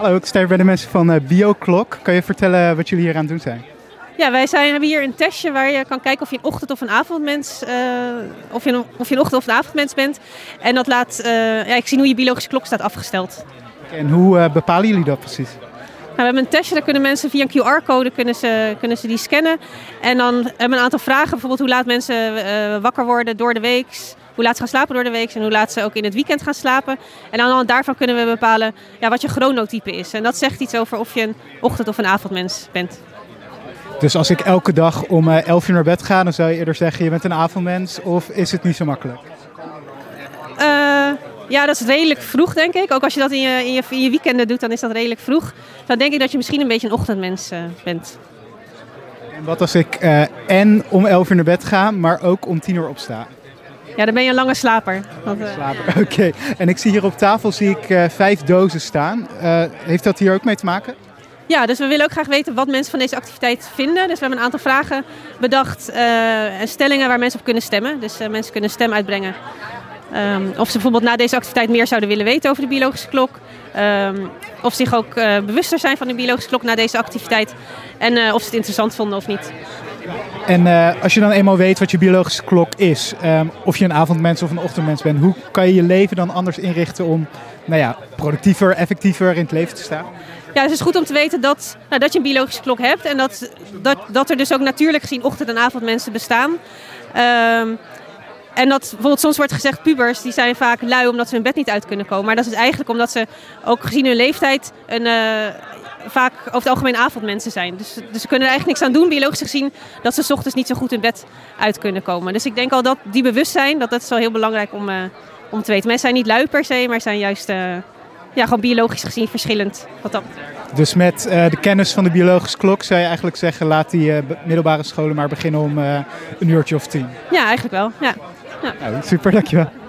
Hallo, ik sta hier bij de mensen van uh, BioClock. Kan je vertellen wat jullie hier aan het doen zijn? Ja, wij zijn, hebben hier een testje waar je kan kijken of je een ochtend- of een avondmens, uh, of je een, of je een ochtend- of een avondmens bent. En dat laat, uh, ja, ik zie hoe je biologische klok staat afgesteld. En hoe bepalen jullie dat precies? Nou, we hebben een testje, daar kunnen mensen via een QR-code kunnen ze, kunnen ze die scannen. En dan hebben we een aantal vragen, bijvoorbeeld hoe laat mensen wakker worden door de week hoe laat ze gaan slapen door de week en hoe laat ze ook in het weekend gaan slapen. En aan de hand daarvan kunnen we bepalen ja, wat je chronotype is. En dat zegt iets over of je een ochtend- of een avondmens bent. Dus als ik elke dag om 11 uur naar bed ga, dan zou je eerder zeggen je bent een avondmens of is het niet zo makkelijk? Uh, ja, dat is redelijk vroeg denk ik. Ook als je dat in je, in je, in je weekenden doet, dan is dat redelijk vroeg. Dan denk ik dat je misschien een beetje een ochtendmens uh, bent. En wat als ik uh, en om 11 uur naar bed ga, maar ook om 10 uur opsta? Ja, dan ben je een lange slaper. Want, uh... Slaper, oké. En ik zie hier op tafel zie ik uh, vijf dozen staan. Uh, heeft dat hier ook mee te maken? Ja, dus we willen ook graag weten wat mensen van deze activiteit vinden. Dus we hebben een aantal vragen bedacht en stellingen waar mensen op kunnen stemmen. Dus mensen kunnen stem uitbrengen. Um, of ze bijvoorbeeld na deze activiteit meer zouden willen weten over de biologische klok. Um, of zich ook bewuster zijn van de biologische klok na deze activiteit. En of ze het interessant vonden of niet. En uh, als je dan eenmaal weet wat je biologische klok is, um, of je een avondmens of een ochtendmens bent, hoe kan je je leven dan anders inrichten om nou ja, productiever, effectiever in het leven te staan? Ja, dus het is goed om te weten dat, nou, dat je een biologische klok hebt en dat, dat, dat er dus ook natuurlijk gezien ochtend- en avondmensen bestaan. Um, en dat bijvoorbeeld soms wordt gezegd, pubers die zijn vaak lui omdat ze hun bed niet uit kunnen komen. Maar dat is eigenlijk omdat ze ook gezien hun leeftijd een, uh, vaak over het algemeen avondmensen zijn. Dus, dus ze kunnen er eigenlijk niks aan doen, biologisch gezien, dat ze s ochtends niet zo goed hun bed uit kunnen komen. Dus ik denk al dat die bewustzijn, dat, dat is wel heel belangrijk om, uh, om te weten. Mensen zijn niet lui per se, maar zijn juist uh, ja, gewoon biologisch gezien verschillend. Wat dat dus met uh, de kennis van de biologische klok zou je eigenlijk zeggen, laat die middelbare scholen maar beginnen om een uurtje of tien. Ja, eigenlijk wel. Ja. Ja. Nou, super, dankjewel.